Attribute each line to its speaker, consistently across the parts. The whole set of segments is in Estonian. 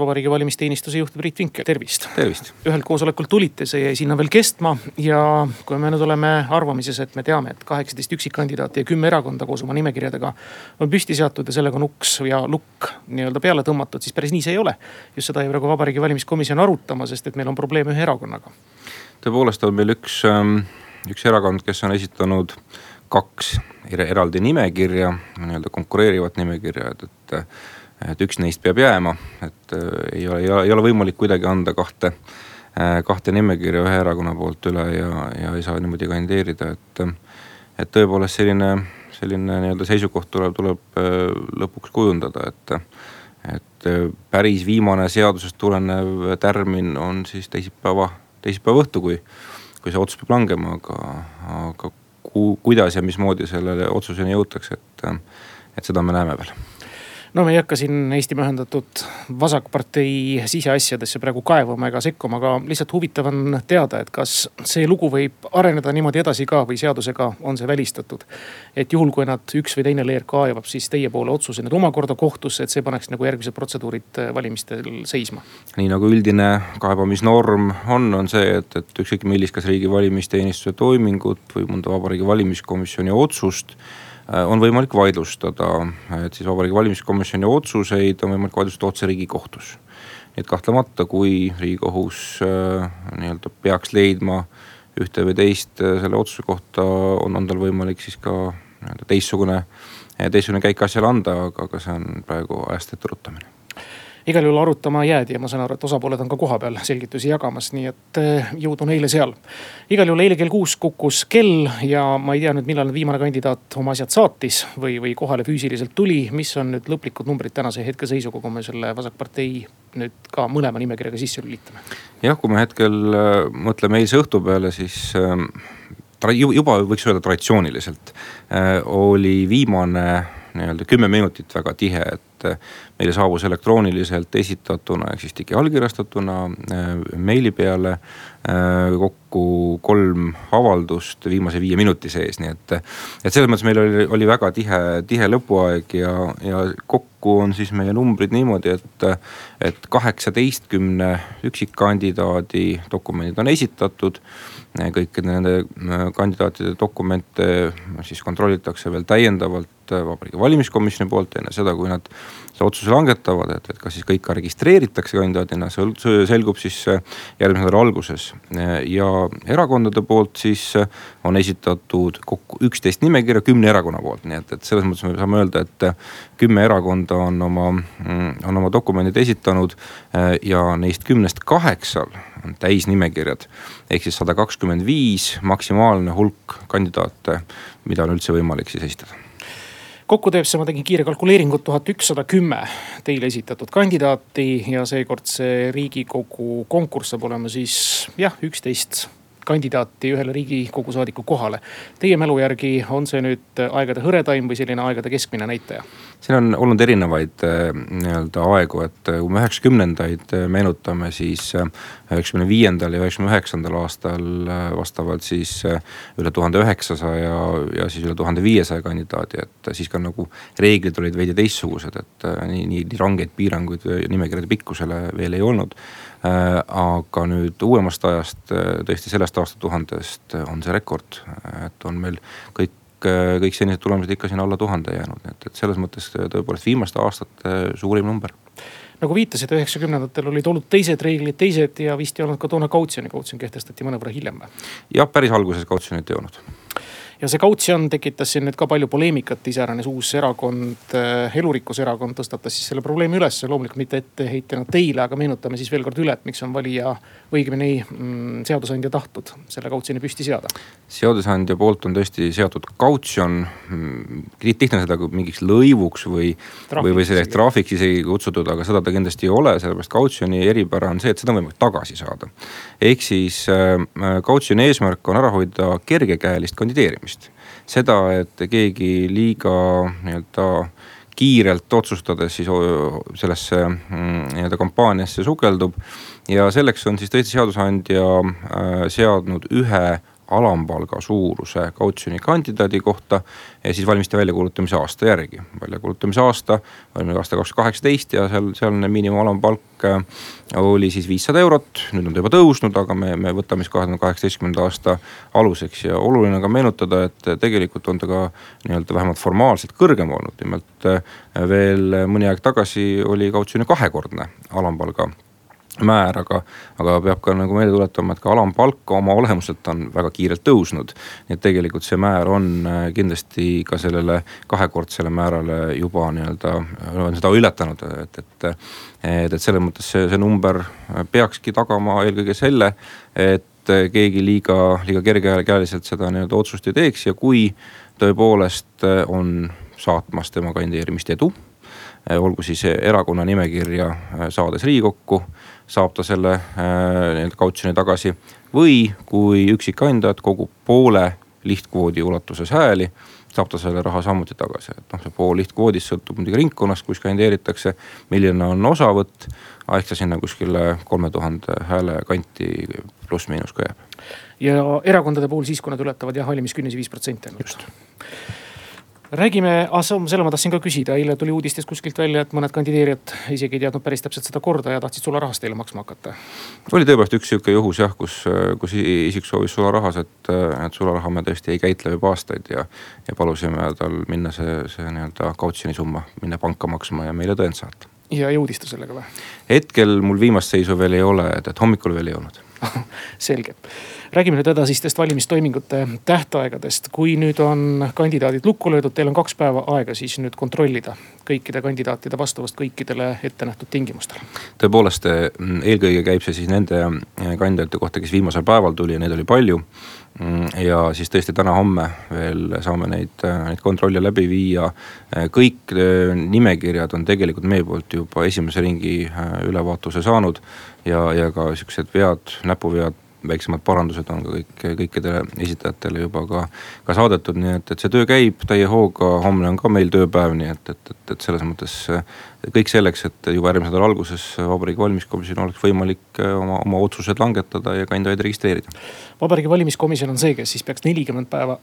Speaker 1: Vabariigi valimisteenistuse juht Priit Vinkel, tervist.
Speaker 2: tervist.
Speaker 1: ühel koosolekul tulite, see jäi sinna veel kestma ja kui me nüüd oleme arvamises, et me teame, et kaheksateist üksikkandidaati ja kümme erakonda koos oma nimekirjadega on püsti seatud ja sellega on uks ja lukk nii-öelda peale tõmmatud, siis päris nii see ei ole. just seda jäi praegu Vabariigi Valimiskomisjon arutama, sest et meil on probleem ühe erakonnaga.
Speaker 2: tõepoolest on meil üks, üks erakond, kes on esitanud kaks eraldi nimekirja, nii-öelda konkureerivat nimekirja, et, et et üks neist peab jääma, et äh, ei ole, ei ole, võimalik kuidagi anda kahte, äh, kahte nimekirja ühe erakonna poolt üle ja, ja ei saa niimoodi kandideerida, et. et tõepoolest selline, selline nii-öelda seisukoht tuleb, tuleb äh, lõpuks kujundada, et, et päris viimane seadusest tulenev tärmin on siis teisipäeva, teisipäeva õhtu, kui, kui see otsus peab langema, aga, aga ku, kuidas ja mismoodi sellele otsuseni jõutakse, et, et seda me näeme veel
Speaker 1: no me ei hakka siin Eestimaa Ühendatud Vasakpartei siseasjadesse praegu kaevama ega sekkuma, aga lihtsalt huvitav on teada, et kas see lugu võib areneda niimoodi edasi ka või seadusega on see välistatud. et juhul, kui nad üks või teine leer kaevab, siis teie poole otsuse nüüd omakorda kohtusse, et see paneks nagu järgmised protseduurid äh, valimistel seisma.
Speaker 2: nii nagu üldine kaebamisnorm on, on see, et, et ükskõik millist, kas riigi valimisteenistuse toimingut või mõnda vabariigi valimiskomisjoni otsust on võimalik vaidlustada, et siis Vabariigi Valimiskomisjoni otsuseid on võimalik vaidlustada otse riigikohtus. nii et kahtlemata, kui riigikohus äh, nii-öelda peaks leidma ühte või teist äh, selle otsuse kohta, on, on tal võimalik siis ka nii-öelda teistsugune, teistsugune käik asjale anda, aga, aga see on praegu ajast ette ruttamine
Speaker 1: igal juhul arutama jäädi ja ma saan aru, et osapooled on ka kohapeal selgitusi jagamas, nii et eh, jõudu neile seal. igal juhul eile kell kuus kukkus kell ja ma ei tea nüüd, millal viimane kandidaat oma asjad saatis või, või kohale füüsiliselt tuli. mis on nüüd lõplikud numbrid tänase hetkeseisuga, kui me selle vasakpartei nüüd ka mõlema nimekirjaga sisse lülitame?
Speaker 2: jah, kui me hetkel äh, mõtleme eilse õhtu peale, siis äh, juba võiks öelda traditsiooniliselt äh, oli viimane nii-öelda kümme minutit väga tihe, et äh, meile saabus elektrooniliselt esitatuna ehk siis digiallkirjastatuna äh, meili peale äh, kokku kolm avaldust viimase viie minuti sees, nii et. et selles mõttes meil oli, oli väga tihe, tihe lõpuaeg ja, ja kokku on siis meie numbrid niimoodi, et, et kaheksateistkümne üksikkandidaadi dokumendid on esitatud kõikide nende kandidaatide dokumente siis kontrollitakse veel täiendavalt Vabariigi Valimiskomisjoni poolt enne seda, kui nad selle otsuse langetavad, et, et kas siis kõik ka registreeritakse kandidaadina, see selgub siis äh, järgmise nädala alguses. ja erakondade poolt siis äh, on esitatud kokku üksteist nimekirja kümne erakonna poolt, nii et, et selles mõttes me saame öelda, et äh, kümme erakonda on oma, mm, on oma dokumendid esitanud ja neist kümnest kaheksal on täisnimekirjad. ehk siis sada kakskümmend viis maksimaalne hulk kandidaate, mida on üldse võimalik siis esitada
Speaker 1: kokku teeb see, ma tegin kiire kalkuleeringu, tuhat ükssada kümme teile esitatud kandidaati ja seekord see riigikogu konkurss saab olema siis jah, üksteist kandidaati ühele riigikogu saadiku kohale. Teie mälu järgi on see nüüd aegade hõredaim või selline aegade keskmine näitaja?
Speaker 2: Siin on olnud erinevaid äh, nii-öelda aegu, et äh, kui me üheksakümnendaid äh, meenutame, siis üheksakümne viiendal ja üheksakümne üheksandal aastal vastavalt siis üle tuhande üheksasaja ja siis üle tuhande viiesaja kandidaadi, et siis ka nagu reeglid olid veidi teistsugused, et nii, nii, nii rangeid piiranguid nimekirjade pikkusele veel ei olnud. Aga nüüd uuemast ajast, tõesti sellest aastatuhandest on see rekord, et on meil kõik kõik senised tulemused ikka siin alla tuhande jäänud, nii et, et selles mõttes tõepoolest viimaste aastate suurim number
Speaker 1: nagu viitasid, üheksakümnendatel olid olnud teised reeglid, teised ja vist ei olnud ka toona kautsjoni, kautsjon kehtestati mõnevõrra hiljem või?
Speaker 2: jah, päris alguses kautsjonit ei olnud
Speaker 1: ja see kautsjon tekitas siin nüüd ka palju poleemikat, iseäranis. Uus erakond, eh, Elurikkuse erakond tõstatas siis selle probleemi üles, loomulikult mitte etteheitena teile, aga meenutame siis veel kord üle, et miks on valija õigemini mm, seadusandja tahtnud selle kautsjoni püsti seada.
Speaker 2: seadusandja poolt on tõesti seatud kautsjon, tihti on seda mingiks lõivuks või, või, või selleks trahviks isegi kutsutud, aga seda ta kindlasti ei ole, sellepärast kautsjoni eripära on see, et seda on võimalik tagasi saada. ehk siis äh, kautsjoni eesmärk on ära hoida kergekäelist kandideerimist seda, et keegi liiga nii-öelda kiirelt otsustades siis sellesse mm, nii-öelda kampaaniasse sukeldub. ja selleks on siis tõesti seadusandja seadnud ühe alampalga suuruse kautsjoni kandidaadi kohta. ja siis valimiste väljakuulutamise aasta järgi, väljakuulutamise aasta oli aasta kaks tuhat kaheksateist ja seal, sealne miinimumalampalk äh, oli siis viissada eurot. nüüd on ta juba tõusnud, aga me, me võtame siis kahe tuhande kaheksateistkümnenda aasta aluseks ja oluline on ka meenutada, et tegelikult on ta ka nii-öelda vähemalt formaalselt kõrgem olnud, nimelt äh, veel mõni aeg tagasi oli kautsjoni kahekordne alampalga määr, aga, aga peab ka nagu meelde tuletama, et ka alampalk oma olemuselt on väga kiirelt tõusnud. nii et tegelikult see määr on äh, kindlasti ka sellele kahekordsele määrale juba nii-öelda, on seda ületanud, et, et. et, et selles mõttes see, see number peakski tagama eelkõige selle, et keegi liiga, liiga kergekäeliselt seda nii-öelda otsust ei teeks ja kui tõepoolest on saatmas tema kandideerimist edu olgu siis erakonna nimekirja saades Riigikokku saab ta selle äh, nii-öelda kautsjoni tagasi. või kui üksikkandidaat kogub poole lihtkvoodi ulatuses hääli, saab ta selle raha samuti tagasi, et noh, see pool lihtkvoodist sõltub muidugi ringkonnast, kus kandideeritakse. milline on osavõtt, ehk ta sinna kuskile kolme tuhande hääle kanti pluss-miinus ka jääb.
Speaker 1: ja erakondade puhul siis, kui nad ületavad jah valimiskünnise viis protsenti ainult räägime, ah selle ma tahtsin ka küsida, eile tuli uudistes kuskilt välja, et mõned kandideerijad isegi ei teadnud päris täpselt seda korda ja tahtsid sularahas teile maksma hakata.
Speaker 2: oli tõepoolest üks sihuke juhus jah, kus, kus isik soovis sularahas, et, et sularaha me tõesti ei käitle juba aastaid ja. ja palusime tal minna see, see nii-öelda kautsjoni summa, minna panka maksma ja meile tõend saata.
Speaker 1: ja jõudis ta sellega või?
Speaker 2: hetkel mul viimast seisu veel ei ole, et, et hommikul veel ei olnud
Speaker 1: selge räägime nüüd edasistest valimistoimingute tähtaegadest. kui nüüd on kandidaadid lukku löödud, teil on kaks päeva aega siis nüüd kontrollida kõikide kandidaatide vastavust kõikidele ettenähtud tingimustele.
Speaker 2: tõepoolest, eelkõige käib see siis nende kandidaatide kohta, kes viimasel päeval tuli ja neid oli palju ja siis tõesti täna-homme veel saame neid, neid kontrolle läbi viia. kõik nimekirjad on tegelikult meie poolt juba esimese ringi ülevaatuse saanud ja, ja ka siuksed vead, näpuvead väiksemad parandused on ka kõik, kõikidele esitajatele juba ka, ka saadetud, nii et, et see töö käib täie hooga. homme on ka meil tööpäev, nii et, et, et, et selles mõttes kõik selleks, et juba järgmise nädala alguses Vabariigi Valimiskomisjonil oleks võimalik oma, oma otsused langetada ja kandidaadid registreerida.
Speaker 1: vabariigi Valimiskomisjon on see, kes siis peaks nelikümmend päeva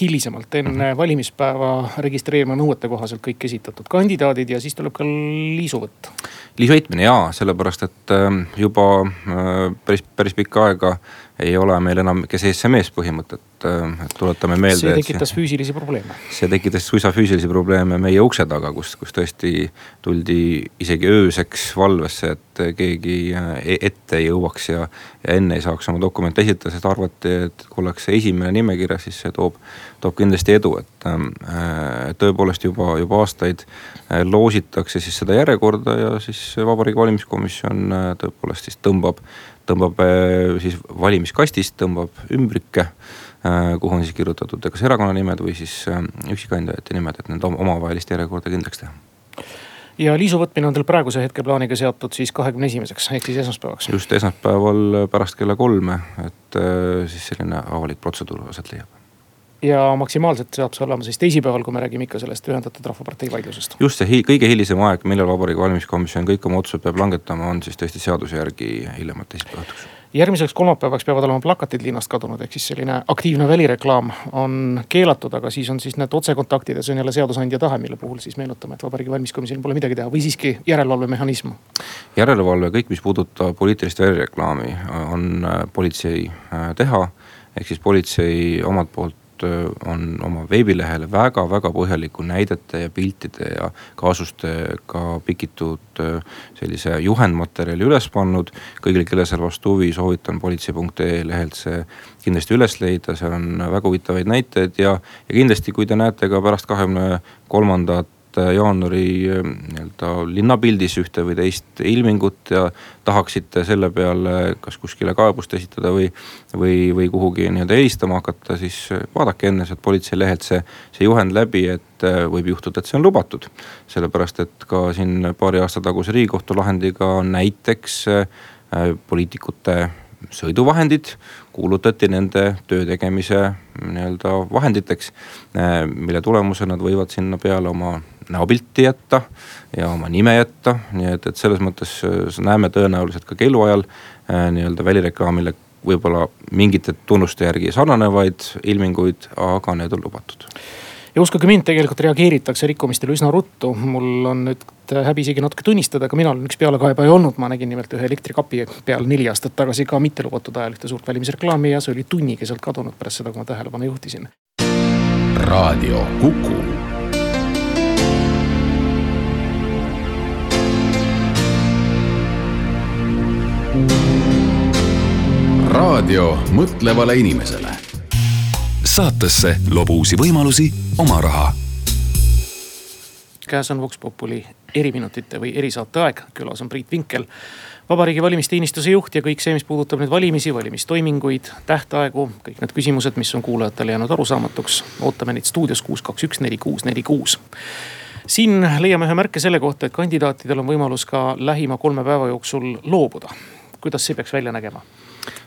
Speaker 1: hilisemalt enne -hmm. valimispäeva registreerima nõuete kohaselt kõik esitatud kandidaadid ja siis tuleb ka liisuvõtt.
Speaker 2: liisuheitmine jaa, sellepärast et ähm, juba äh, päris, päris pikka aega ei ole meil enam kes SMS põhimõtet, äh, et tuletame meelde.
Speaker 1: see tekitas füüsilisi probleeme.
Speaker 2: see tekitas suisa füüsilisi probleeme meie ukse taga, kus, kus tõesti tuldi isegi ööseks valvesse, et keegi äh, e-, ette ei jõuaks ja. ja enne ei saaks oma dokumente esitada, sest arvati, et kui ollakse esimene nimekirjas, siis see toob, toob kindlasti edu, et ähm, äh, tõepoolest juba, juba aastaid loositakse siis seda järjekorda ja siis Vabariigi Valimiskomisjon tõepoolest siis tõmbab tõmbab äh, siis valimiskastist, tõmbab ümbrike, äh, kuhu on siis kirjutatud kas erakonna nimed või siis äh, üksikkandidaatide nimed, et nende omavahelist järjekorda kindlaks teha
Speaker 1: ja liisu võtmine on teil praeguse hetke plaaniga seatud siis kahekümne esimeseks ehk siis esmaspäevaks.
Speaker 2: just esmaspäeval pärast kella kolme, et siis selline avalik protseduur aset leiab
Speaker 1: ja maksimaalselt saab see olema siis teisipäeval, kui me räägime ikka sellest ühendatud rahvapartei vaidlusest.
Speaker 2: just see kõige hilisem aeg, millal Vabariigi Valimiskomisjon kõik oma otsused peab langetama, on siis tõesti seaduse järgi hiljemalt teisipäeva õhtuks
Speaker 1: järgmiseks kolmapäevaks peavad olema plakatid linnast kadunud, ehk siis selline aktiivne välireklaam on keelatud, aga siis on siis need otsekontaktid ja see on jälle seadusandja tahe, mille puhul siis meenutame, et Vabariigi Valimiskomisjonil pole midagi teha või siiski järelevalvemehhanism.
Speaker 2: järelevalve, kõik, mis puudutab poliitilist välireklaami, on politsei äh, teha ehk siis politsei omalt poolt on oma veebilehele väga-väga põhjaliku näidete ja piltide ja kaasustega pikitud äh, sellise juhendmaterjali üles pannud. kõigile, kellel seal vastu huvi, soovitan politsei.ee lehelt see kindlasti üles leida, seal on väga huvitavaid näiteid ja, ja kindlasti, kui te näete ka pärast kahekümne kolmandat Äh, jaanuari äh, nii-öelda linnapildis ühte või teist ilmingut ja tahaksite selle peale kas kuskile kaebust esitada või, või, või kuhugi nii-öelda helistama hakata, siis äh, vaadake enne sealt politsei lehelt see, see juhend läbi, et võib juhtuda, et see on lubatud. sellepärast, et ka siin paari aasta taguse riigikohtu lahendiga näiteks poliitikute sõiduvahendid kuulutati nende töö tegemise nii-öelda vahenditeks. mille tulemusena nad võivad sinna peale oma näopilti jätta ja oma nime jätta, nii et, et selles mõttes näeme tõenäoliselt ka keeluajal nii-öelda välireklaamile võib-olla mingite tunnuste järgi sarnanevaid ilminguid, aga need on lubatud
Speaker 1: ja uskuge mind, tegelikult reageeritakse rikkumistele üsna ruttu. mul on nüüd häbi isegi natuke tunnistada, aga mina olen üks pealekaebaja olnud, ma nägin nimelt ühe elektrikapi peal neli aastat tagasi ka mitte lubatud ajal ühte suurt valimisreklaami ja see oli tunnikeselt kadunud pärast seda, kui ma tähelepanu juhtisin. raadio Kuku.
Speaker 3: Raadio mõtlevale inimesele saatesse loob uusi võimalusi, oma raha.
Speaker 1: käes on Vox Populi eriminutite või erisaate aeg, külas on Priit Vinkel. vabariigi valimisteenistuse juht ja kõik see, mis puudutab nüüd valimisi, valimistoiminguid, tähtaegu, kõik need küsimused, mis on kuulajatele jäänud arusaamatuks. ootame neid stuudios kuus, kaks, üks, neli, kuus, neli, kuus siin leiame ühe märke selle kohta, et kandidaatidel on võimalus ka lähima kolme päeva jooksul loobuda. kuidas see peaks välja nägema?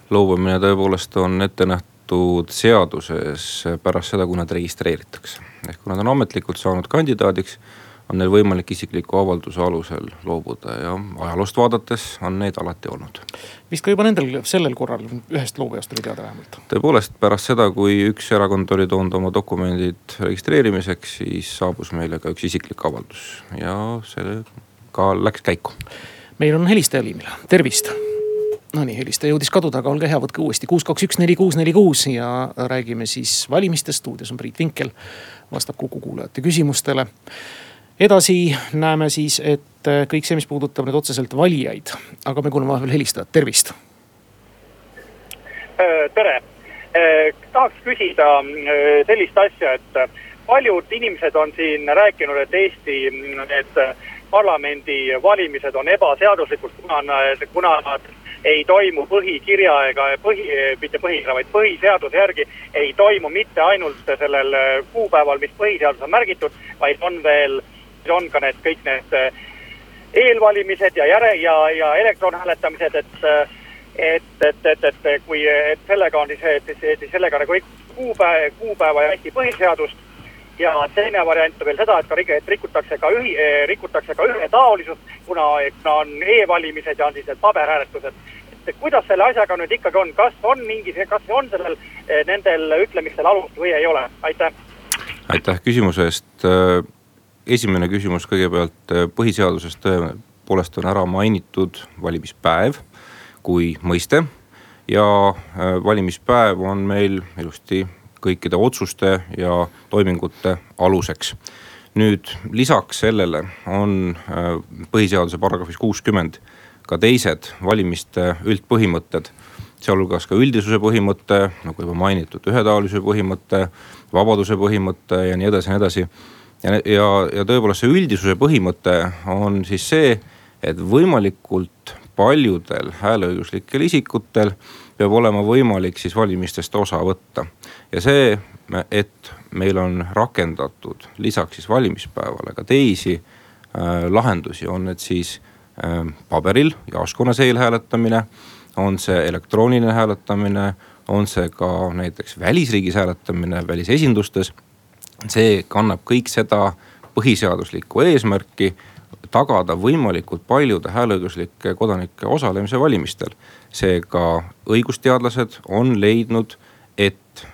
Speaker 2: Loobumine tõepoolest on ette nähtud seaduses pärast seda, kui nad registreeritakse. ehk kui nad on ametlikult saanud kandidaadiks, on neil võimalik isikliku avalduse alusel loobuda ja ajaloost vaadates on neid alati olnud.
Speaker 1: vist ka juba nendel, sellel korral ühest loobujast oli teada vähemalt.
Speaker 2: tõepoolest pärast seda, kui üks erakond oli toonud oma dokumendid registreerimiseks, siis saabus meile ka üks isiklik avaldus ja see ka läks käiku.
Speaker 1: meil on helistaja liinil, tervist Nonii, helistaja jõudis kaduda, aga olge hea, võtke uuesti kuus, kaks, üks, neli, kuus, neli, kuus ja räägime siis valimistest. stuudios on Priit Vinkel, vastab Kuku kuulajate küsimustele. edasi näeme siis, et kõik see, mis puudutab nüüd otseselt valijaid, aga me kuulame vahepeal helistajat, tervist.
Speaker 4: Äh, tere, äh, tahaks küsida äh, sellist asja, et paljud inimesed on siin rääkinud, et Eesti need parlamendivalimised on ebaseaduslikud, kuna, kuna nad ei toimu põhikirja ega põhi, mitte põhikirja, vaid põhiseaduse järgi ei toimu mitte ainult sellel kuupäeval, mis põhiseaduses on märgitud, vaid on veel, on ka need kõik need eh, eelvalimised ja järe- ja, ja elektronhääletamised, et et, et, et, et kui, et sellega on siis sellega nagu kuupäev, kuupäeva ja Eesti põhiseadust ja teine variant on veel seda, et ka et rikutakse ka ühi-, rikutakse ka ühetaolisust, kuna, kuna on e-valimised ja on siis need paberhääletused et kuidas selle asjaga nüüd ikkagi on, kas on mingi, kas on sellel, eh, nendel ütlemistel alust või ei ole, aitäh.
Speaker 2: aitäh küsimuse eest. Esimene küsimus kõigepealt, põhiseaduses tõepoolest on ära mainitud valimispäev kui mõiste. ja valimispäev on meil ilusti kõikide otsuste ja toimingute aluseks nüüd lisaks sellele on põhiseaduse paragrahvis kuuskümmend ka teised valimiste üldpõhimõtted sealhulgas ka üldisuse põhimõte, nagu juba mainitud, ühetaolisuse põhimõte, vabaduse põhimõte ja nii edasi ja nii edasi. ja, ja, ja tõepoolest see üldisuse põhimõte on siis see, et võimalikult paljudel hääleõiguslikel isikutel peab olema võimalik siis valimistest osa võtta. ja see, et meil on rakendatud lisaks siis valimispäevale ka teisi äh, lahendusi, on need siis Ähm, paberil jaoskonnas eelhääletamine, on see elektrooniline hääletamine, on see ka näiteks välisriigis hääletamine välisesindustes. see kannab kõik seda põhiseaduslikku eesmärki tagada võimalikult paljude hääleõiguslike kodanike osalemise valimistel. seega õigusteadlased on leidnud, et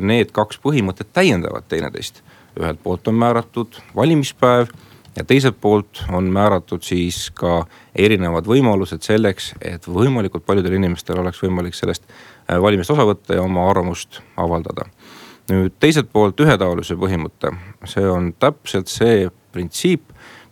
Speaker 2: need kaks põhimõtet täiendavad teineteist. ühelt poolt on määratud valimispäev ja teiselt poolt on määratud siis ka erinevad võimalused selleks, et võimalikult paljudel inimestel oleks võimalik sellest valimist osa võtta ja oma arvamust avaldada. nüüd teiselt poolt ühetaolise põhimõte, see on täpselt see printsiip,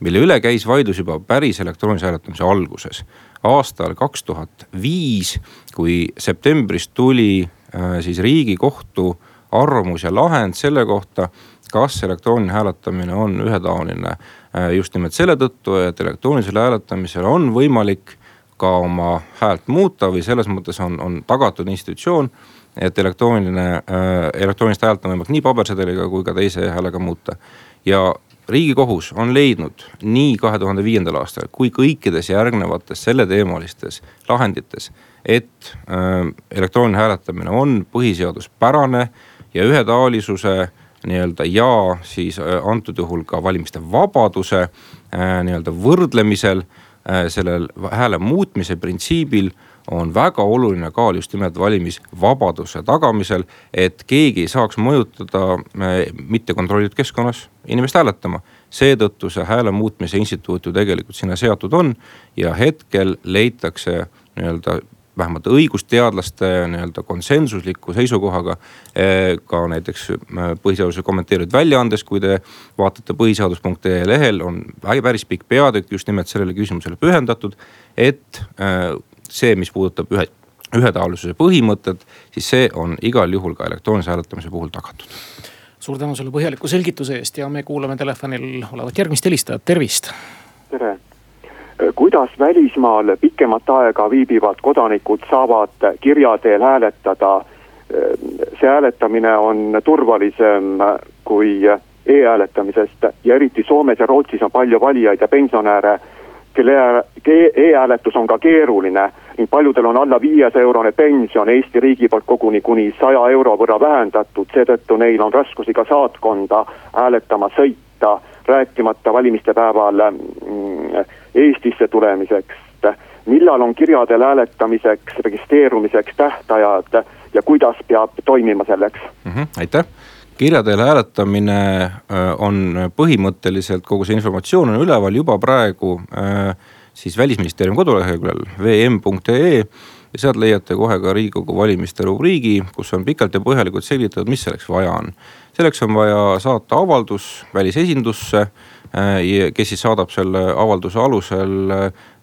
Speaker 2: mille üle käis vaidlus juba päris elektroonilise hääletamise alguses. aastal kaks tuhat viis, kui septembris tuli äh, siis riigikohtu arvamus ja lahend selle kohta, kas elektrooniline hääletamine on ühetaoline Äh, just nimelt selle tõttu, et elektroonilisel hääletamisel on võimalik ka oma häält muuta või selles mõttes on, on tagatud institutsioon. et elektrooniline, äh, elektroonilist häält on võimalik nii pabersedeliga kui ka teise häälega muuta. ja riigikohus on leidnud nii kahe tuhande viiendal aastal kui kõikides järgnevates selleteemalistes lahendites, et äh, elektrooniline hääletamine on põhiseaduspärane ja ühetaolisuse nii-öelda ja siis antud juhul ka valimiste vabaduse nii-öelda võrdlemisel sellel hääle muutmise printsiibil on väga oluline kaal just nimelt valimisvabaduse tagamisel. et keegi ei saaks mõjutada mitte kontrollitud keskkonnas inimest hääletama. seetõttu see hääle muutmise instituut ju tegelikult sinna seatud on ja hetkel leitakse nii-öelda vähemalt õigusteadlaste nii-öelda konsensusliku seisukohaga. Eh, ka näiteks eh, põhiseaduse kommenteeritud väljaandes, kui te vaatate põhiseadus.ee lehel on päris pikk peatükk just nimelt sellele küsimusele pühendatud. et see, mis puudutab ühe, ühetaolisuse põhimõtet, siis see on igal juhul ka elektroonilise hääletamise puhul tagatud.
Speaker 1: suur tänu selle põhjaliku selgituse eest ja me kuulame telefonil olevat järgmist helistajat, tervist.
Speaker 5: tere kuidas välismaal pikemat aega viibivad kodanikud saavad kirja teel hääletada? see hääletamine on turvalisem kui e-hääletamisest ja eriti Soomes ja Rootsis on palju valijaid ja pensionäre, kelle e-hääletus on ka keeruline ning paljudel on alla viiesaja eurone pension Eesti riigi poolt koguni kuni saja euro võrra vähendatud, seetõttu neil on raskusi ka saatkonda hääletama sõita, rääkimata valimiste päeval mm, Eestisse tulemiseks. millal on kirjadel hääletamiseks, registreerumiseks tähtajad ja kuidas peab toimima selleks
Speaker 2: mm? -hmm, aitäh kirja teel hääletamine äh, on põhimõtteliselt, kogu see informatsioon on üleval juba praegu äh, siis välisministeeriumi koduleheküljel vm.ee ja sealt leiate kohe ka riigikogu valimiste rubriigi, kus on pikalt ja põhjalikult selgitatud, mis selleks vaja on. selleks on vaja saata avaldus välisesindusse Äh, kes siis saadab selle avalduse alusel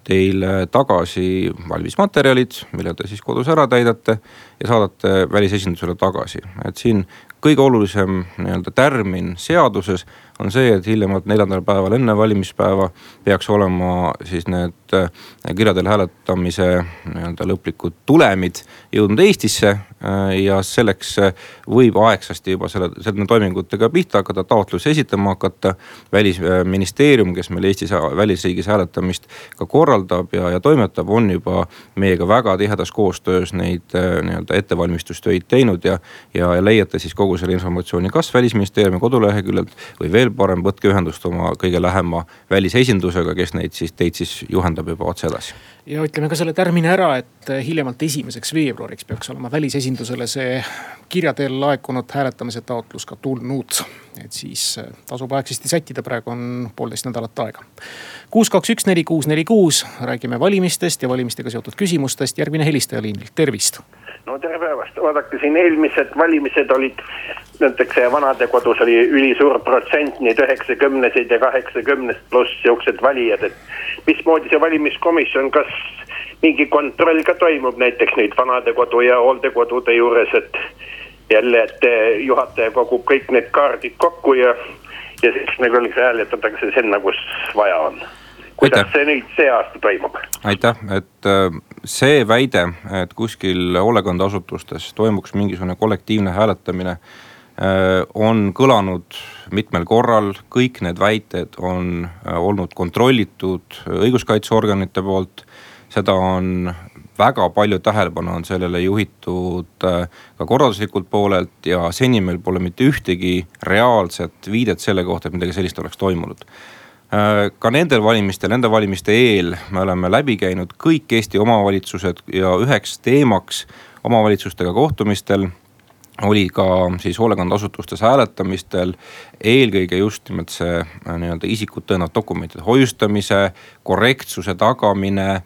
Speaker 2: teile tagasi valmismaterjalid, mille te siis kodus ära täidate ja saadate välisesindusele tagasi. et siin kõige olulisem nii-öelda tärmin seaduses on see, et hiljemalt neljandal päeval enne valimispäeva peaks olema siis need äh, kirjadel hääletamise nii-öelda lõplikud tulemid jõudnud Eestisse. Äh, ja selleks äh, võib aegsasti juba selle, selle toimingutega pihta hakata, taotlusi esitama hakata. välisministeerium, kes meil Eestis välisriigis hääletamist ka korraldab ja, ja toimetab, on juba meiega väga tihedas koostöös neid nii-öelda ettevalmistustöid teinud ja, ja leiate siis kogu selle informatsiooni kas välisministeeriumi koduleheküljelt või veel veel parem, võtke ühendust oma kõige lähema välisesindusega, kes neid siis, teid siis juhendab juba otse edasi.
Speaker 1: ja ütleme ka selle tärmini ära, et hiljemalt esimeseks veebruariks peaks olema välisesindusele see kirja teel laekunud hääletamise taotlus ka tulnud. et siis äh, tasub aegsasti sättida, praegu on poolteist nädalat aega. kuus, kaks, üks, neli, kuus, neli, kuus, räägime valimistest ja valimistega seotud küsimustest, järgmine helistaja liinil, tervist
Speaker 6: no tere päevast, vaadake siin eelmised valimised olid, näiteks vanadekodus oli ülisuur protsent neid üheksakümneseid ja kaheksakümnest pluss siuksed valijad, et mismoodi see valimiskomisjon, kas mingi kontroll ka toimub näiteks nüüd vanadekodu ja hooldekodude juures, et jälle, et juhataja kogub kõik need kaardid kokku ja, ja siis nagu hääletatakse sinna, kus vaja on kuidas Aitäh. see nüüd see aasta toimub?
Speaker 2: aitäh, et äh, see väide, et kuskil hoolekandeasutustes toimuks mingisugune kollektiivne hääletamine äh, on kõlanud mitmel korral, kõik need väited on äh, olnud kontrollitud õiguskaitseorganite poolt. seda on väga palju tähelepanu on sellele juhitud ka korralduslikult poolelt ja seni meil pole mitte ühtegi reaalset viidet selle kohta, et midagi sellist oleks toimunud Äh, ka nendel valimistel, nende valimiste eel me oleme läbi käinud kõik Eesti omavalitsused ja üheks teemaks omavalitsustega kohtumistel oli ka siis hoolekandeasutustes hääletamistel eelkõige just nimelt see äh, nii-öelda isikut tõendavate dokumentide hoiustamise, korrektsuse tagamine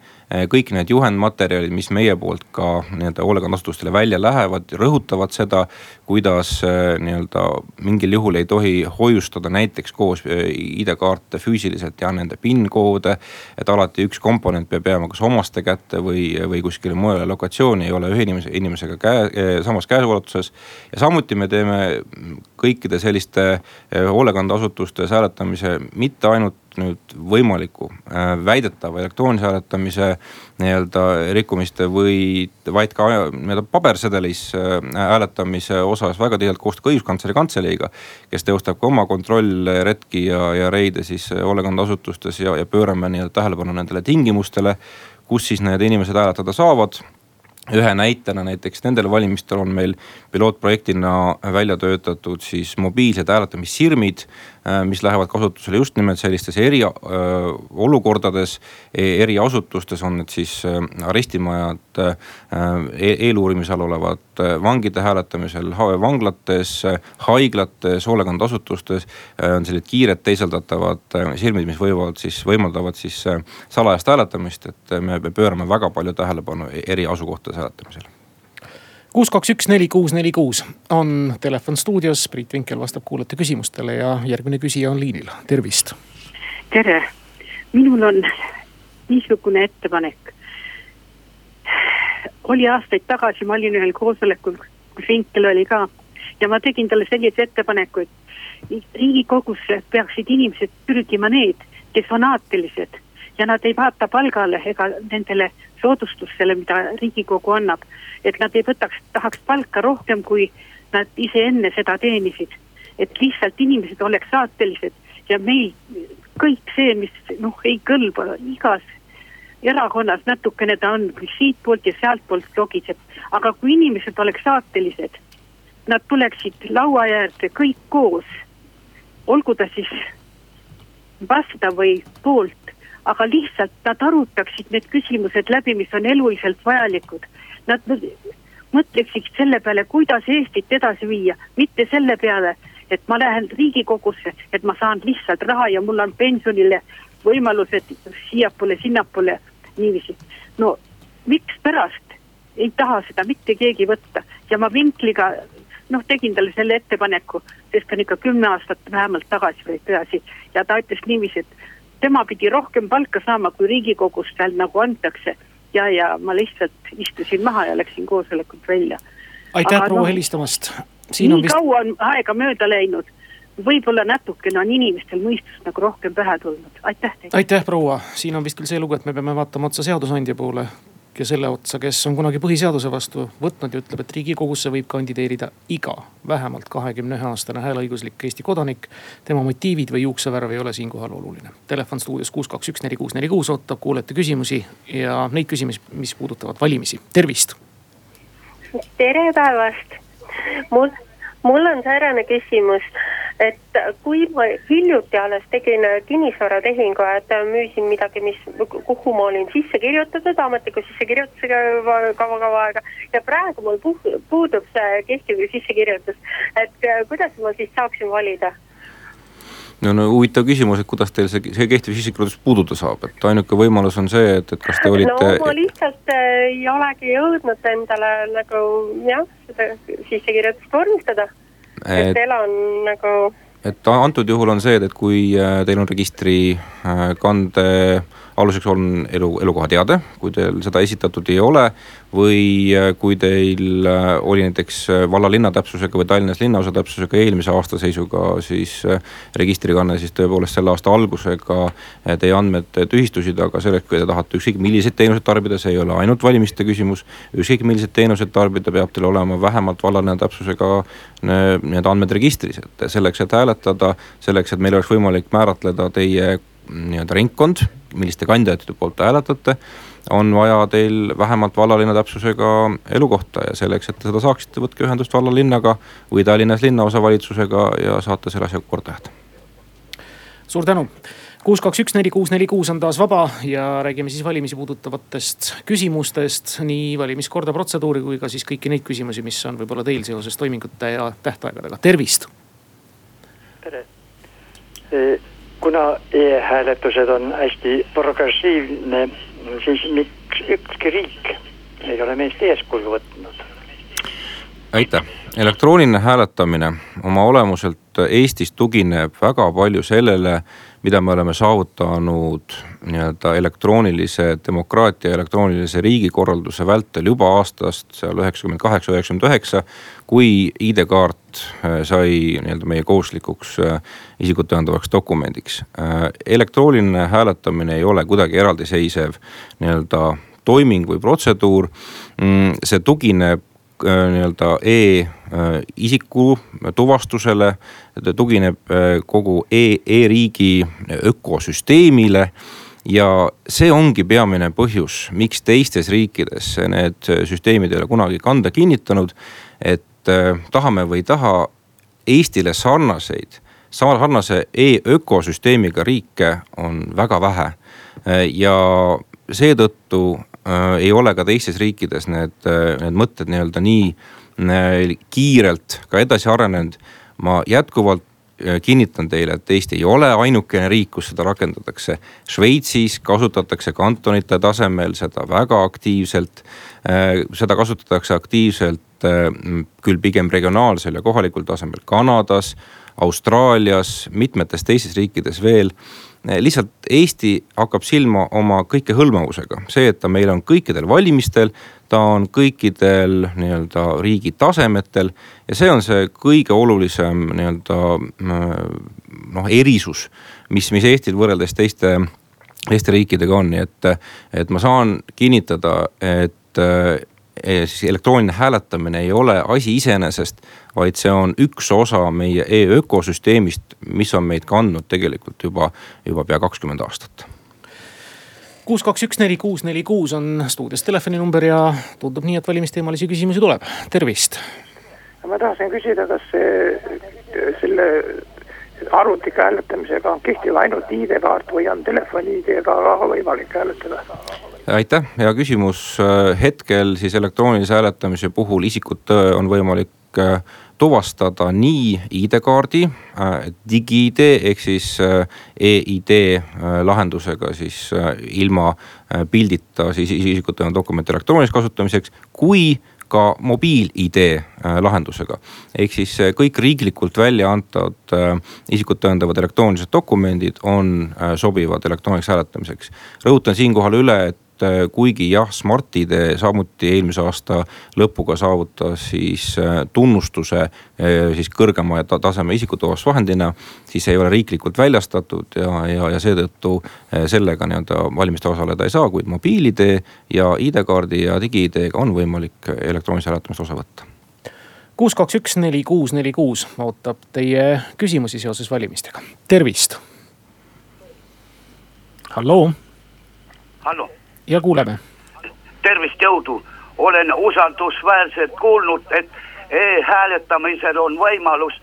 Speaker 2: kõik need juhendmaterjalid, mis meie poolt ka nii-öelda hoolekandeasutustele välja lähevad, rõhutavad seda, kuidas eh, nii-öelda mingil juhul ei tohi hoiustada näiteks koos eh, ID-kaarte füüsiliselt ja nende PIN koode. et alati üks komponent peab jääma kas omaste kätte või, või kuskile mujale lokatsiooni, ei ole ühe inimese, inimesega käe, samas käeulatuses. ja samuti me teeme kõikide selliste hoolekandeasutustes hääletamise mitte ainult nüüd võimaliku äh, väidetava elektroonilise hääletamise nii-öelda rikkumiste või, vaid ka nii-öelda pabersedelis äh, hääletamise osas väga tihedalt koostöö ka õiguskantsleri kantseleiga. kes teostab ka oma kontrollretki ja, ja reide siis hoolekandeasutustes ja, ja pöörame nii-öelda tähelepanu nendele tingimustele, kus siis need inimesed hääletada saavad ühe näitena näiteks nendel valimistel on meil pilootprojektina välja töötatud siis mobiilsed hääletamissirmid. Äh, mis lähevad kasutusele just nimelt sellistes eriolukordades e, eriasutustes, on need siis äh, arestimajad e, eeluurimise all olevad vangide hääletamisel, vanglates, haiglates, hoolekandeasutustes. on sellised kiired teisaldatavad sirmid, mis võivad siis, võimaldavad siis salajast hääletamist, et me pöörame väga palju tähelepanu eri asukohtades juures hääletamisel
Speaker 1: kuus, kaks, üks, neli, kuus, neli, kuus on telefon stuudios, Priit Vinkel vastab kuulajate küsimustele ja järgmine küsija on liinil, tervist.
Speaker 7: tere, minul on niisugune ettepanek. oli aastaid tagasi, ma olin ühel koosolekul, kus Vinkel oli ka ja ma tegin talle sellise ettepaneku, et riigikogusse peaksid inimesed pürgima need, kes on aatelised ja nad ei vaata palgale ega nendele soodustustele, mida riigikogu annab. et nad ei võtaks, tahaks palka rohkem, kui nad ise enne seda teenisid. et lihtsalt inimesed oleks saatelised ja meil kõik see, mis noh, ei kõlba igas erakonnas natukene ta on küll siitpoolt ja sealtpoolt logiseb, aga kui inimesed oleks saatelised, nad tuleksid laua äärde kõik koos, olgu ta siis vastu või poolt aga lihtsalt nad arutaksid need küsimused läbi, mis on eluliselt vajalikud. Nad mõtleksid selle peale, kuidas Eestit edasi viia, mitte selle peale, et ma lähen Riigikogusse, et ma saan lihtsalt raha ja mul on pensionile võimalused siiapoole-sinnapoole niiviisi. no mikspärast ei taha seda mitte keegi võtta ja ma vinkliga noh, tegin talle selle ettepaneku, sest on ikka kümme aastat vähemalt tagasi või edasi ja ta ütles niiviisi, et tema pidi rohkem palka saama, kui riigikogust seal nagu antakse. ja, ja ma lihtsalt istusin maha ja läksin koosolekult välja.
Speaker 1: aitäh proua no, helistamast.
Speaker 7: nii vist... kaua on aega mööda läinud võib-olla natukene on inimestel mõistust nagu rohkem pähe tulnud, aitäh teile.
Speaker 1: aitäh, proua, siin on vist küll see lugu, et me peame vaatama otsa seadusandja poole, ja selle otsa, kes on kunagi põhiseaduse vastu võtnud ja ütleb, et riigikogusse võib kandideerida iga vähemalt kahekümne ühe aastane hääleõiguslik Eesti kodanik. tema motiivid või juuksevärv ei ole siinkohal oluline. Telefon stuudios kuus, kaks, üks, neli, kuus, neli, kuus ootab kuulajate küsimusi ja neid küsimusi, mis puudutavad valimisi, tervist.
Speaker 8: tere päevast, mul, mul on säärane küsimus et kui ma hiljuti alles tegin kinnisvaratehingu, et müüsin midagi, mis, kuhu ma olin sisse kirjutatud ametliku sissekirjutusega juba kaua-kaua aega ja praegu mul puudub see kehtiv sissekirjutus, et kuidas ma siis saaksin valida?
Speaker 2: no, no huvitav küsimus, et kuidas teil see, see kehtiv sissekirjutus puududa saab, et ainuke võimalus on see, et, et kas te olite.
Speaker 8: no ma lihtsalt äh, ei olegi jõudnud endale nagu jah, seda sissekirjutust vormistada et elan nagu.
Speaker 2: et antud juhul on see, et kui äh, teil on registrikande äh, aluseks on elu, elukohateade, kui teil seda esitatud ei ole. või äh, kui teil äh, oli näiteks äh, valla-linna täpsusega või Tallinnas linnaosa täpsusega eelmise aasta seisuga siis registrikanne, siis tõepoolest selle aasta algusega teie andmed tühistusid, aga selleks, kui te tahate ükskõik milliseid teenuseid tarbida, see ei ole ainult valimiste küsimus. ükskõik milliseid teenuseid tarbida, peab teil olema vähemalt valla-linna täpsusega need andmed registris, et selleks, et hääletada, selleks, et meil oleks võimalik määratleda teie nii-öelda ringkond, milliste kandidaatide poolt te hääletate. on vaja teil vähemalt vallalinna täpsusega elukohta ja selleks, et te seda saaksite, võtke ühendust vallalinnaga või Tallinnas linnaosavalitsusega ja saate selle asjaga korda ajada.
Speaker 1: suur tänu kuus, kaks, üks, neli, kuus, neli, kuus on taas vaba ja räägime siis valimisi puudutavatest küsimustest. nii valimiskorda, protseduuri kui ka siis kõiki neid küsimusi, mis on võib-olla teil seoses toimingute ja tähtaegadega, tervist.
Speaker 9: tere kuna e-hääletused on hästi progressiivne, siis miks ükski riik ei ole meist eeskuju võtnud?
Speaker 2: aitäh, elektrooniline hääletamine oma olemuselt Eestis tugineb väga palju sellele, mida me oleme saavutanud nii-öelda elektroonilise demokraatia, elektroonilise riigikorralduse vältel juba aastast seal üheksakümmend kaheksa, üheksakümmend üheksa. kui ID-kaart äh, sai nii-öelda meie kohuslikuks äh, isikut tõendavaks dokumendiks. Äh, elektrooniline hääletamine ei ole kuidagi eraldiseisev nii-öelda toiming või protseduur. Mm, see tugineb nii-öelda e-isiku tuvastusele. ta tugineb äh, kogu e, e-riigi ökosüsteemile ja see ongi peamine põhjus, miks teistes riikides need süsteemid ei ole kunagi kanda kinnitanud. et äh, tahame või ei taha, Eestile sarnaseid, sarnase e-ökosüsteemiga riike on väga vähe. Äh, ja seetõttu äh, ei ole ka teistes riikides need, need mõtted nii-öelda nii kiirelt ka edasi arenenud. ma jätkuvalt Äh, kinnitan teile, et Eesti ei ole ainukene riik, kus seda rakendatakse. Šveitsis kasutatakse kantonite tasemel seda väga aktiivselt. Äh, seda kasutatakse aktiivselt äh, küll pigem regionaalsel ja kohalikul tasemel Kanadas, Austraalias, mitmetes teistes riikides veel lihtsalt Eesti hakkab silma oma kõikehõlmavusega, see, et ta meil on kõikidel valimistel, ta on kõikidel nii-öelda riigi tasemetel. ja see on see kõige olulisem nii-öelda noh erisus, mis, mis Eestil võrreldes teiste, teiste riikidega on, nii et, et ma saan kinnitada, et siis elektrooniline hääletamine ei ole asi iseenesest, vaid see on üks osa meie e-ökosüsteemist, mis on meid kandnud tegelikult juba, juba pea kakskümmend aastat
Speaker 1: kuus, kaks, üks, neli, kuus, neli, kuus on stuudios telefoninumber ja tundub nii, et valimisteemalisi küsimusi tuleb, tervist.
Speaker 10: ma tahtsin küsida, kas see, selle arvutiga hääletamisega on kehtiv ainult ID-kaart või on telefoni ID-ga ka võimalik hääletada?
Speaker 2: Aitäh, hea küsimus. hetkel siis elektroonilise hääletamise puhul isikut on võimalik äh, tuvastada nii ID-kaardi, äh, digi-ID ehk siis äh, e-ID lahendusega siis ilma pildita siis isikut tõendava dokumendi elektrooniliseks kasutamiseks, kui ka mobiil-ID lahendusega. ehk siis kõik riiklikult välja antud isikut tõendavad elektroonilised dokumendid on sobivad elektrooniliseks hääletamiseks. rõhutan siinkohal üle, et et äh, kuigi jah, Smart-ID samuti eelmise aasta lõpuga saavutas siis äh, tunnustuse äh, siis kõrgema taseme isikutuvastusvahendina. siis ei ole riiklikult väljastatud ja, ja, ja seetõttu sellega nii-öelda valimistel osaleda ei saa, kuid mobiil-ID ja ID-kaardi ja digi-ID-ga on võimalik elektroonilise hääletamist osa võtta
Speaker 1: kuus, kaks, üks, neli, kuus, neli, kuus ootab teie küsimusi seoses valimistega, tervist. halloo.
Speaker 11: hallo
Speaker 1: ja kuuleme.
Speaker 11: tervist, jõudu, olen usaldusväärselt kuulnud, et e-hääletamisel on võimalus,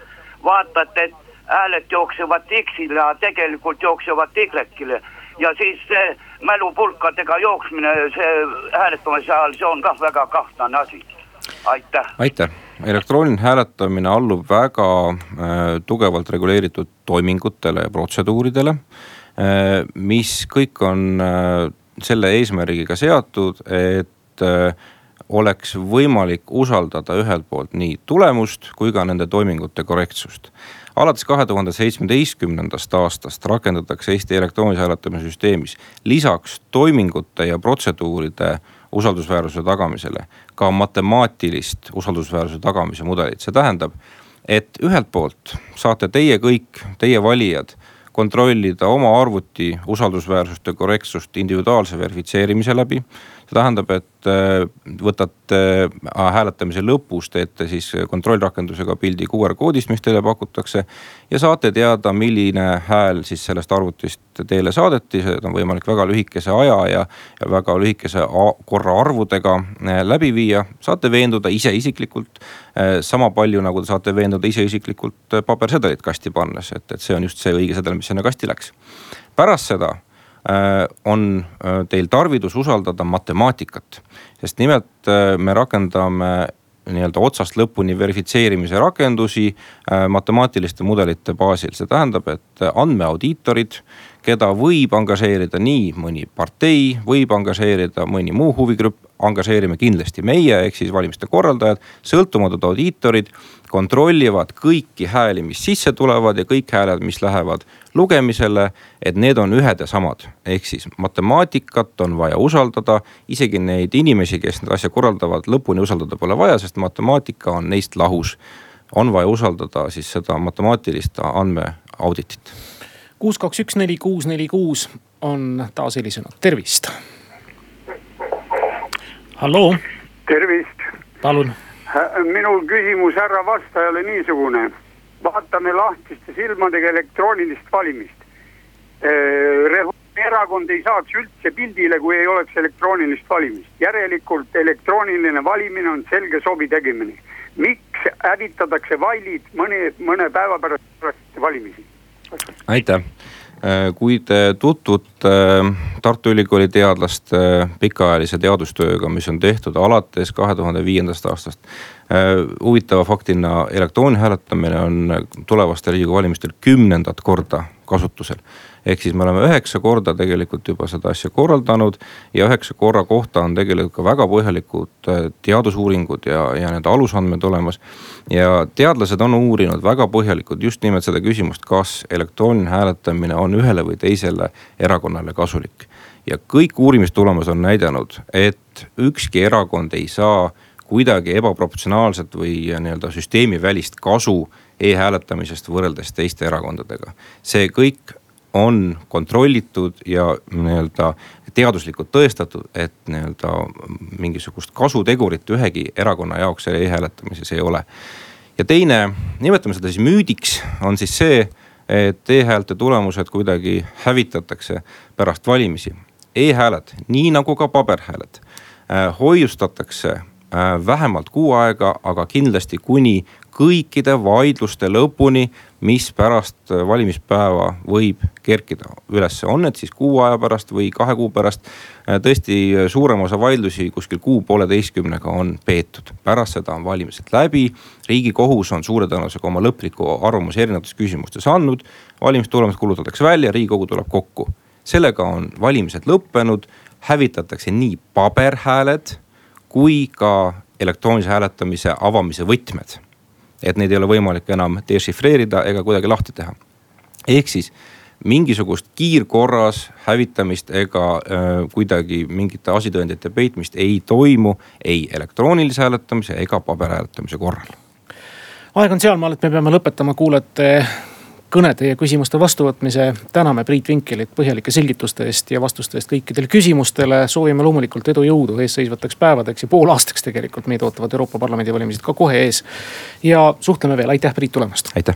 Speaker 11: vaatate, et hääled jooksevad X-ile, aga tegelikult jooksevad Y-le ja siis see mälupulkadega jooksmine, see hääletamise ajal, see on kah väga kahtlane asi. aitäh.
Speaker 2: aitäh, elektrooniline hääletamine allub väga äh, tugevalt reguleeritud toimingutele ja protseduuridele äh,. mis kõik on äh, selle eesmärgiga seatud, et äh, oleks võimalik usaldada ühelt poolt nii tulemust kui ka nende toimingute korrektsust. alates kahe tuhande seitsmeteistkümnendast aastast rakendatakse Eesti elektroonilise hääletamise süsteemis lisaks toimingute ja protseduuride usaldusväärsuse tagamisele ka matemaatilist usaldusväärsuse tagamise mudelit, see tähendab, et ühelt poolt saate teie kõik, teie valijad kontrollida oma arvuti usaldusväärsust ja korrektsust individuaalse verifitseerimise läbi. See tähendab, et äh, võtate äh, hääletamise lõpus, teete siis kontrollrakendusega pildi QR koodist, mis teile pakutakse. ja saate teada, milline hääl siis sellest arvutist teile saadeti, seda on võimalik väga lühikese aja ja, ja väga lühikese korra arvudega äh, läbi viia. saate veenduda ise isiklikult sama palju, nagu te saate veenduda ise isiklikult pabersedelit kasti pannes, et, et see on just see õige sedel, mis sinna kasti läks. pärast seda on äh, teil tarvidus usaldada matemaatikat. sest nimelt äh, me rakendame nii-öelda otsast lõpuni verifitseerimise rakendusi matemaatiliste mudelite baasil, see tähendab, et andmeaudiitorid, keda võib angažeerida nii mõni partei, võib angažeerida mõni muu huvigrupp, angažeerime kindlasti meie, ehk siis valimiste korraldajad, sõltumatud audiitorid kontrollivad kõiki hääli, mis sisse tulevad ja kõik hääled, mis lähevad lugemisele. et need on ühed ja samad, ehk siis matemaatikat on vaja usaldada, isegi neid inimesi, kes seda asja korraldavad, lõpuni usaldada pole vaja, sest matemaatika on neist lahus. on vaja usaldada siis seda matemaatilist andmeauditit.
Speaker 1: kuus, kaks, üks, neli, kuus, neli, kuus on taas helisenud, tervist. Halloo.
Speaker 12: tervist.
Speaker 1: palun
Speaker 12: minul küsimus härra vastajale niisugune. vaatame lahtiste silmadega elektroonilist valimist. Rehu erakond ei saaks üldse pildile, kui ei oleks elektroonilist valimist. järelikult elektrooniline valimine on selge sobi tegemine. miks hävitatakse valid mõne, mõne päeva pärast valimisi?
Speaker 2: aitäh Äh, kui te tutvute äh, Tartu Ülikooli teadlaste äh, pikaajalise teadustööga, mis on tehtud alates kahe tuhande viiendast aastast. huvitava faktina elektrooniline hääletamine on tulevastel riigikogu valimistel kümnendat korda kasutusel ehk siis me oleme üheksa korda tegelikult juba seda asja korraldanud ja üheksa korra kohta on tegelikult ka väga põhjalikud äh, teadusuuringud ja, ja need alusandmed olemas. ja teadlased on uurinud väga põhjalikult just nimelt seda küsimust, kas elektrooniline hääletamine on ühele või teisele erakonnale kasulik. ja kõik uurimistulemused on näidanud, et ükski erakond ei saa kuidagi ebaproportsionaalset või nii-öelda süsteemivälist kasu e-hääletamisest võrreldes teiste erakondadega. see kõik on kontrollitud ja nii-öelda teaduslikult tõestatud, et nii-öelda mingisugust kasutegurit ühegi erakonna jaoks e-hääletamises ei ole. ja teine, nimetame seda siis müüdiks, on siis see, et e-häälte tulemused kuidagi hävitatakse pärast valimisi e. e-hääled, nii nagu ka paberhääled äh,, hoiustatakse äh, vähemalt kuu aega, aga kindlasti kuni kõikide vaidluste lõpuni, mis pärast valimispäeva võib kerkida ülesse, on need siis kuu aja pärast või kahe kuu pärast. tõesti, suurem osa vaidlusi kuskil kuu pooleteistkümnega on peetud, pärast seda on valimised läbi. riigikohus on suure tõenäosusega oma lõpliku arvamuse erinevates küsimustes andnud, valimistulemused kuulutatakse välja, riigikogu tuleb kokku. sellega on valimised lõppenud, hävitatakse nii paberhääled kui ka elektroonilise hääletamise avamise võtmed et neid ei ole võimalik enam dešifreerida ega kuidagi lahti teha. ehk siis mingisugust kiirkorras hävitamist ega äh, kuidagi mingite asitõendite peitmist ei toimu ei elektroonilise hääletamise ega paberhääletamise korral.
Speaker 1: aeg on sealmaal, et me peame lõpetama kuulajate kõnede ja küsimuste vastuvõtmise. täname Priit Vinkelit põhjalike selgituste eest ja vastuste eest kõikidele küsimustele. soovime loomulikult edu, jõudu eesseisvateks päevadeks ja poolaastaks tegelikult meid ootavad Euroopa Parlamendi valimised ka kohe ees. ja suhtleme veel, aitäh Priit tulemast.
Speaker 2: aitäh